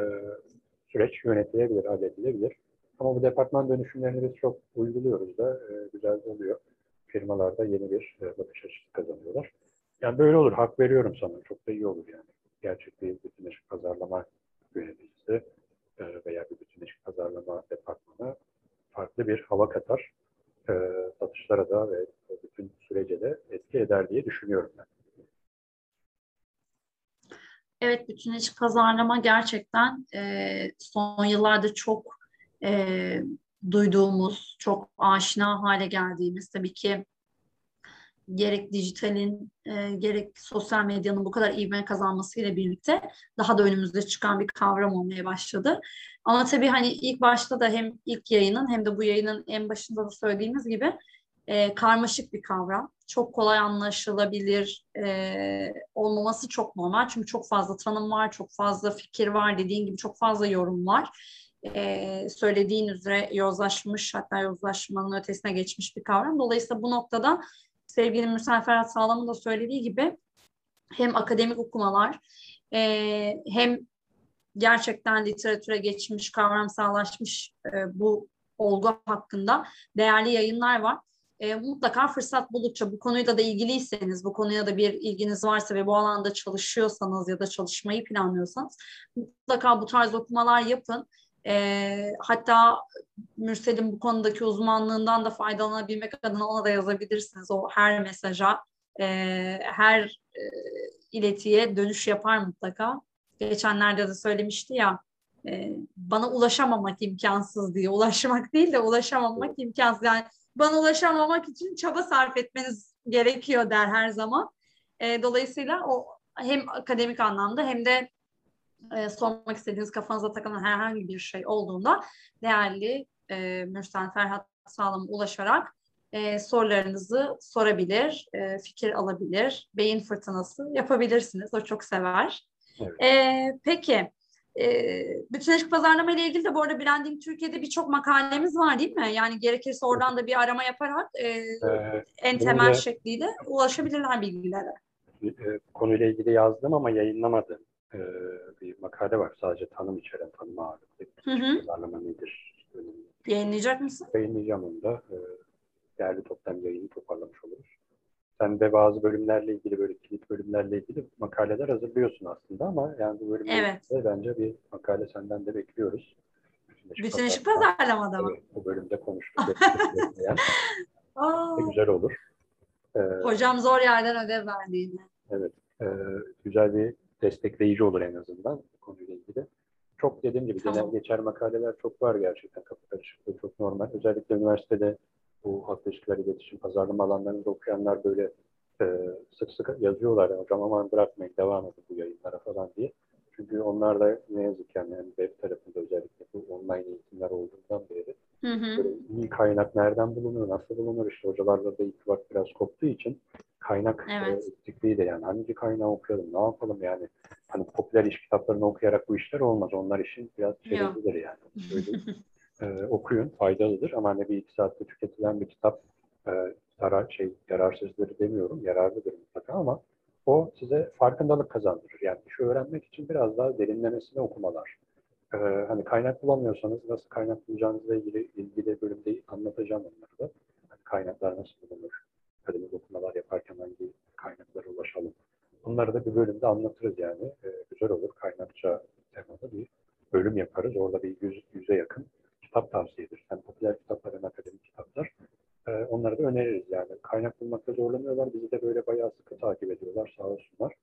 süreç yönetilebilir, halledilebilir. Ama bu departman dönüşümlerini biz çok uyguluyoruz da e, güzel oluyor. Firmalarda yeni bir e, bakış açısı kazanıyorlar. Yani böyle olur, hak veriyorum sana. Çok da iyi olur yani. Gerçek bir bütünleşik pazarlama yöneticisi veya bir bütünleşik pazarlama departmanı farklı bir hava katar. E, satışlara da ve bütün sürece de etki eder diye düşünüyorum ben. Evet, bütünleşik pazarlama gerçekten e, son yıllarda çok e, duyduğumuz, çok aşina hale geldiğimiz tabii ki gerek dijitalin e, gerek sosyal medyanın bu kadar ivme kazanmasıyla birlikte daha da önümüzde çıkan bir kavram olmaya başladı. Ama tabii hani ilk başta da hem ilk yayının hem de bu yayının en başında da söylediğimiz gibi e, karmaşık bir kavram. Çok kolay anlaşılabilir e, olmaması çok normal. Çünkü çok fazla tanım var, çok fazla fikir var, dediğin gibi çok fazla yorum var. E, söylediğin üzere yozlaşmış hatta yozlaşmanın ötesine geçmiş bir kavram. Dolayısıyla bu noktada sevgili Mürsel Ferhat Sağlam'ın da söylediği gibi hem akademik okumalar e, hem gerçekten literatüre geçmiş, kavramsallaşmış e, bu olgu hakkında değerli yayınlar var. E, mutlaka fırsat buldukça bu konuyla da ilgiliyseniz, bu konuya da bir ilginiz varsa ve bu alanda çalışıyorsanız ya da çalışmayı planlıyorsanız mutlaka bu tarz okumalar yapın. E, hatta Mürsel'in bu konudaki uzmanlığından da faydalanabilmek adına ona da yazabilirsiniz. O her mesaja, e, her e, iletiye dönüş yapar mutlaka. Geçenlerde de söylemişti ya, e, bana ulaşamamak imkansız diye. Ulaşmak değil de ulaşamamak imkansız. Yani bana ulaşamamak için çaba sarf etmeniz gerekiyor der her zaman. E, dolayısıyla o hem akademik anlamda hem de e, sormak istediğiniz kafanıza takılan herhangi bir şey olduğunda değerli e, Mürsel Ferhat Sağlam'a ulaşarak e, sorularınızı sorabilir, e, fikir alabilir, beyin fırtınası yapabilirsiniz. O çok sever. Evet. E, peki, e, bütünleşik pazarlama ile ilgili de bu arada Branding Türkiye'de birçok makalemiz var değil mi? Yani gerekirse oradan da bir arama yaparak e, ee, en temel de, şekliyle ulaşabilirler bilgilere. E, konuyla ilgili yazdım ama yayınlamadım. E, bir makale var sadece tanım içeren tanım ağırlıklı. Pazarlama nedir? Yayınlayacak mısın? Yayınlayacağım onu da. E, değerli toplam yayını toparlamış oluruz. Sen de bazı bölümlerle ilgili böyle kilit bölümlerle ilgili makaleler hazırlıyorsun aslında ama yani bu bölümde evet. bence bir makale senden de bekliyoruz. Bütünleşik pazarlamada mı? Evet, bu bölümde konuştuk. <laughs> güzel olur. Ee, Hocam zor yerden ödev verdiğini. Evet. E, güzel bir destekleyici olur en azından bu konuyla ilgili. Çok dediğim gibi tamam. genel geçer makaleler çok var gerçekten kapı karışıklığı çok normal. Özellikle üniversitede bu halk ilişkiler, iletişim, pazarlama alanlarında okuyanlar böyle e, sık sık yazıyorlar. Hocam aman bırakmayın, devam edin bu yayınlara falan diye. Çünkü onlar da ne yazık yani, yani web tarafında özellikle bu online eğitimler olduğundan beri hı hı. Böyle iyi kaynak nereden bulunur, nasıl bulunur işte hocalarla da irtibat biraz koptuğu için kaynak evet. e, eksikliği de yani hangi kaynağı okuyalım, ne yapalım yani hani popüler iş kitaplarını okuyarak bu işler olmaz. Onlar için biraz çeliklidir yani. Böyle <laughs> e, okuyun, faydalıdır ama hani bir iki saatte tüketilen bir kitap e, zarar, şey, yararsızdır demiyorum, yararlıdır mutlaka ama o size farkındalık kazandırır. Yani işi öğrenmek için biraz daha derinlemesine okumalar. Ee, hani kaynak bulamıyorsanız nasıl kaynak bulacağınızla ilgili ilgili bölümde anlatacağım onları da. Hani kaynaklar nasıl bulunur, akademik okumalar yaparken hangi kaynaklara ulaşalım. Bunları da bir bölümde anlatırız yani. Ee, güzel olur kaynakça temada bir bölüm yaparız. Orada bir yüz, yüze yakın kitap tavsiye ederiz. Hem popüler kitaplar hem akademik kitaplar. Ee, onları da öneririz yani. Kaynak bulmakta zorlanıyorlar. Bizi de böyle bayağı sıkı takip ediyorlar sağ olsunlar.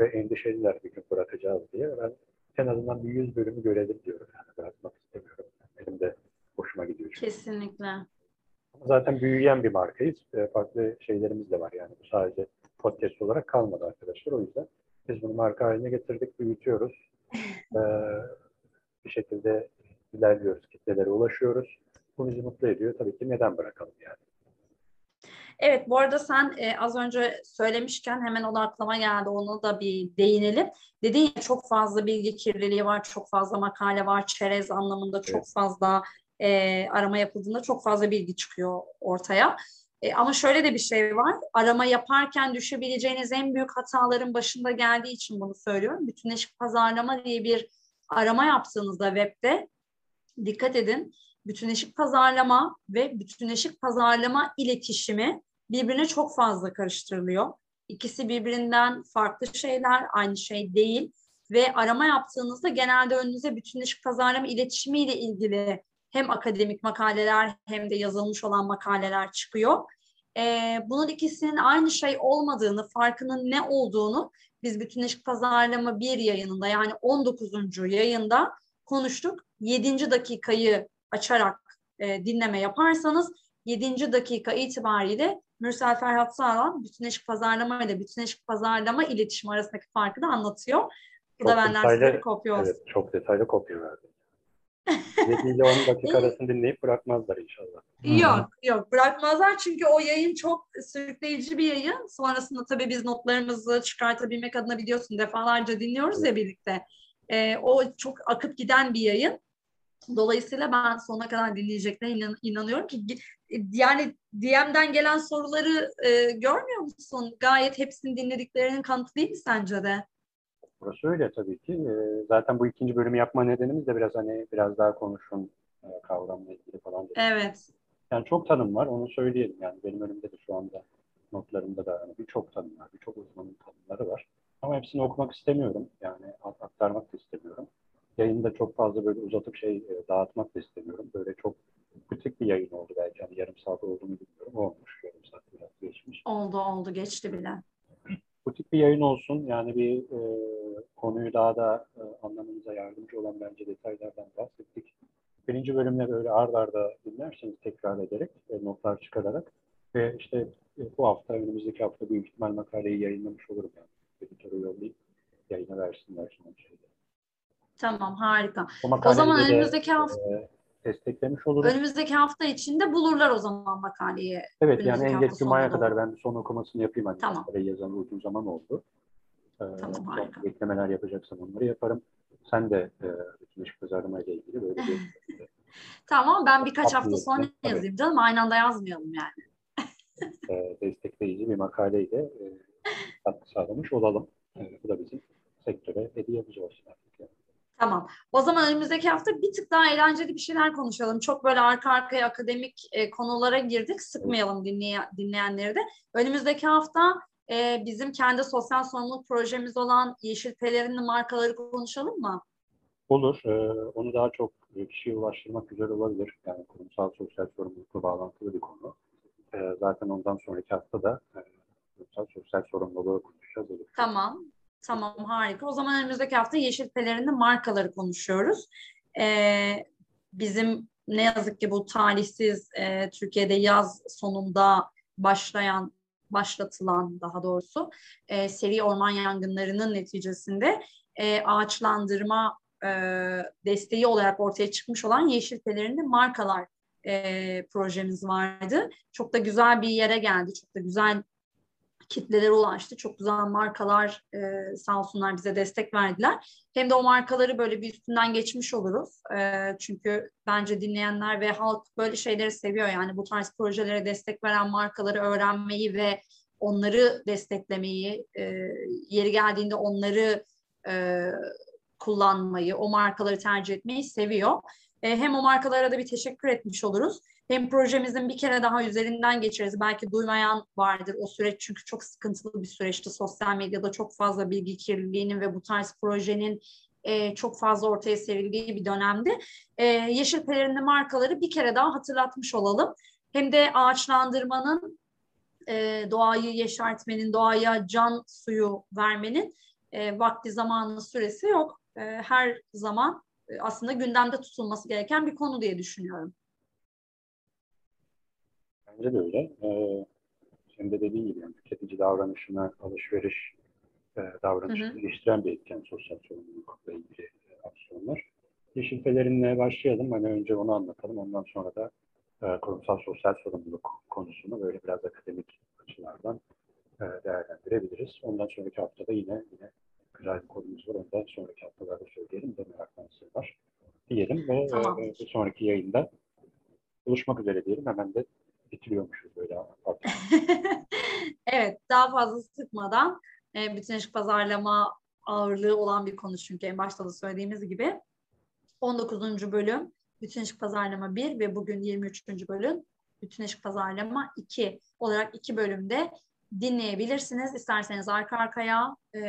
Ve endişeliler bir gün bırakacağız diye. Ben en azından bir yüz bölümü görelim diyorum. Yani bırakmak istemiyorum. Benim de hoşuma gidiyor. Çünkü. Kesinlikle. Zaten büyüyen bir markayız. Ee, farklı şeylerimiz de var yani. Bu sadece podcast olarak kalmadı arkadaşlar. O yüzden biz bunu marka haline getirdik, büyütüyoruz. <laughs> Ee, bir şekilde ilerliyoruz, kitlelere ulaşıyoruz. Bu bizi mutlu ediyor. Tabii ki neden bırakalım yani. Evet, bu arada sen e, az önce söylemişken hemen o da aklıma geldi. Onu da bir değinelim. Dediğin ya çok fazla bilgi kirliliği var, çok fazla makale var, çerez anlamında çok evet. fazla e, arama yapıldığında çok fazla bilgi çıkıyor ortaya. E, ama şöyle de bir şey var. Arama yaparken düşebileceğiniz en büyük hataların başında geldiği için bunu söylüyorum. Bütünleşik pazarlama diye bir arama yaptığınızda webde dikkat edin. Bütünleşik pazarlama ve bütünleşik pazarlama iletişimi birbirine çok fazla karıştırılıyor. İkisi birbirinden farklı şeyler, aynı şey değil. Ve arama yaptığınızda genelde önünüze bütünleşik pazarlama iletişimiyle ilgili hem akademik makaleler hem de yazılmış olan makaleler çıkıyor. E, bunun ikisinin aynı şey olmadığını, farkının ne olduğunu biz Bütünleşik Pazarlama 1 yayınında yani 19. yayında konuştuk. 7. dakikayı açarak e, dinleme yaparsanız 7. dakika itibariyle Mürsel Ferhat Sağlam bütünleşik pazarlama ile bütünleşik pazarlama iletişim arasındaki farkı da anlatıyor. Bu Çok da benden detaylı- size bir kopya olsun. Evet, çok detaylı kopya verdi. 7 ile 10 dakika arasını dinleyip bırakmazlar inşallah. Yok yok bırakmazlar çünkü o yayın çok sürükleyici bir yayın. Sonrasında tabii biz notlarımızı çıkartabilmek adına biliyorsun defalarca dinliyoruz ya birlikte. Ee, o çok akıp giden bir yayın. Dolayısıyla ben sonuna kadar dinleyeceklerine inan- inanıyorum ki yani DM'den gelen soruları e, görmüyor musun? Gayet hepsini dinlediklerinin kanıtı değil mi sence de? Burası öyle tabii ki. Ee, Zaten bu ikinci bölümü yapma nedenimiz de biraz hani biraz daha konuşun e, kavramla ilgili falan. dedik. Evet. Yani çok tanım var, onu söyleyelim. Yani benim önümde de şu anda notlarımda da hani birçok tanım var, birçok uzmanın tanımları var. Ama hepsini okumak istemiyorum. Yani ak- aktarmak da istemiyorum. Yayında çok fazla böyle uzatıp şey e, dağıtmak da istemiyorum. Böyle çok küçük bir yayın oldu belki. Hani yarım saat olduğunu bilmiyorum. Olmuş. Yarım saat biraz geçmiş. Oldu oldu geçti bile. butik bir yayın olsun. Yani bir e, konuyu daha da e, anlamamıza yardımcı olan bence detaylardan bahsettik. Birinci bölümde böyle ard arda dinlerseniz tekrar ederek e, notlar çıkararak ve işte e, bu hafta önümüzdeki hafta büyük ihtimal makaleyi yayınlamış olurum yani. Editöre yollayıp yayına versinler şeyde. Tamam harika. O O zaman de, önümüzdeki hafta e, desteklemiş oluruz. önümüzdeki hafta içinde bulurlar o zaman makaleyi. Evet yani en geç Cuma'ya kadar ben son okumasını yapayım. Hani Tamam. yazan uzun zaman oldu. Ee, Tamam, harika. eklemeler yapacaksam onları yaparım. Sen de e, bütünleşik pazarlama ile ilgili böyle bir <laughs> Tamam ben birkaç hafta sonra yazayım canım. Aynı anda yazmayalım yani. <laughs> e, destekleyici bir makaleyle e, katkı <laughs> sağlamış olalım. E, bu da bizim sektöre hediyemiz olsun artık. Yani. Tamam. O zaman önümüzdeki hafta bir tık daha eğlenceli bir şeyler konuşalım. Çok böyle arka arkaya akademik e, konulara girdik. Sıkmayalım dinleye, dinleyenleri de. Önümüzdeki hafta e, bizim kendi sosyal sorumluluk projemiz olan Yeşil Pelerinli markaları konuşalım mı? Olur. E, onu daha çok kişiye ulaştırmak güzel olabilir. Yani kurumsal sosyal sorumlulukla bağlantılı bir konu. E, zaten ondan sonraki hafta da e, kurumsal sosyal sorumluluğu konuşacağız. Tamam. Tamam harika. O zaman önümüzdeki hafta Yeşil Pelerinli markaları konuşuyoruz. Ee, bizim ne yazık ki bu talihsiz e, Türkiye'de yaz sonunda başlayan başlatılan daha doğrusu e, seri orman yangınlarının neticesinde e, ağaçlandırma e, desteği olarak ortaya çıkmış olan Yeşil Pelerinli markalar e, projemiz vardı. Çok da güzel bir yere geldi. Çok da güzel kitlelere ulaştı. Çok güzel markalar e, sağ olsunlar bize destek verdiler. Hem de o markaları böyle bir üstünden geçmiş oluruz. E, çünkü bence dinleyenler ve halk böyle şeyleri seviyor. Yani bu tarz projelere destek veren markaları öğrenmeyi ve onları desteklemeyi, e, yeri geldiğinde onları e, kullanmayı, o markaları tercih etmeyi seviyor. E, hem o markalara da bir teşekkür etmiş oluruz. Hem projemizin bir kere daha üzerinden geçeriz. Belki duymayan vardır o süreç çünkü çok sıkıntılı bir süreçti. Sosyal medyada çok fazla bilgi kirliliğinin ve bu tarz projenin e, çok fazla ortaya serildiği bir dönemdi. E, Yeşil Pelerinli markaları bir kere daha hatırlatmış olalım. Hem de ağaçlandırmanın, e, doğayı yeşertmenin, doğaya can suyu vermenin e, vakti zamanı süresi yok. E, her zaman e, aslında gündemde tutulması gereken bir konu diye düşünüyorum. Bence de öyle. Ee, senin de dediğin gibi yani tüketici davranışına alışveriş e, davranışını Hı hı. geliştiren bir etken sosyal sorumlulukla ilgili e, aksiyonlar. Yeşil Pelerin'le başlayalım. Hani önce onu anlatalım. Ondan sonra da e, kurumsal sosyal sorumluluk konusunu böyle biraz akademik açılardan e, değerlendirebiliriz. Ondan sonraki haftada yine yine güzel bir konumuz var. Ondan sonraki haftalarda söyleyelim de meraklansınlar diyelim ve Tamam. e, bir sonraki yayında buluşmak üzere diyelim. Hemen de bitiriyormuşuz böyle. <laughs> Evet, daha fazla sıkmadan e, bütünleşik pazarlama ağırlığı olan bir konu çünkü en başta da söylediğimiz gibi. 19. bölüm bütünleşik pazarlama 1 ve bugün 23. bölüm bütünleşik pazarlama 2 olarak iki bölümde dinleyebilirsiniz. İsterseniz arka arkaya e,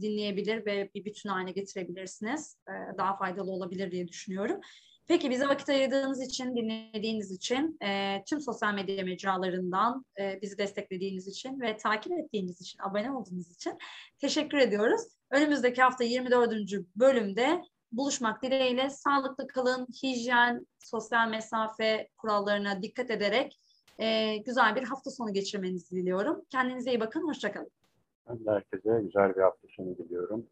dinleyebilir ve bir bütün haline getirebilirsiniz. E, daha faydalı olabilir diye düşünüyorum. Peki bize vakit ayırdığınız için, dinlediğiniz için, e, tüm sosyal medya mecralarından e, bizi desteklediğiniz için ve takip ettiğiniz için, abone olduğunuz için teşekkür ediyoruz. Önümüzdeki hafta 24. bölümde buluşmak dileğiyle sağlıklı kalın, hijyen, sosyal mesafe kurallarına dikkat ederek e, güzel bir hafta sonu geçirmenizi diliyorum. Kendinize iyi bakın, hoşçakalın. Ben de herkese güzel bir hafta sonu diliyorum.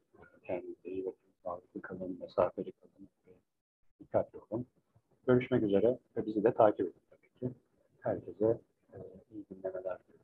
Kendinize iyi bakın. Sağlıklı kalın, mesafeli kalın dikkatli olun. Görüşmek üzere ve bizi de takip edin tabii ki. Herkese e, iyi dinlemeler diliyorum.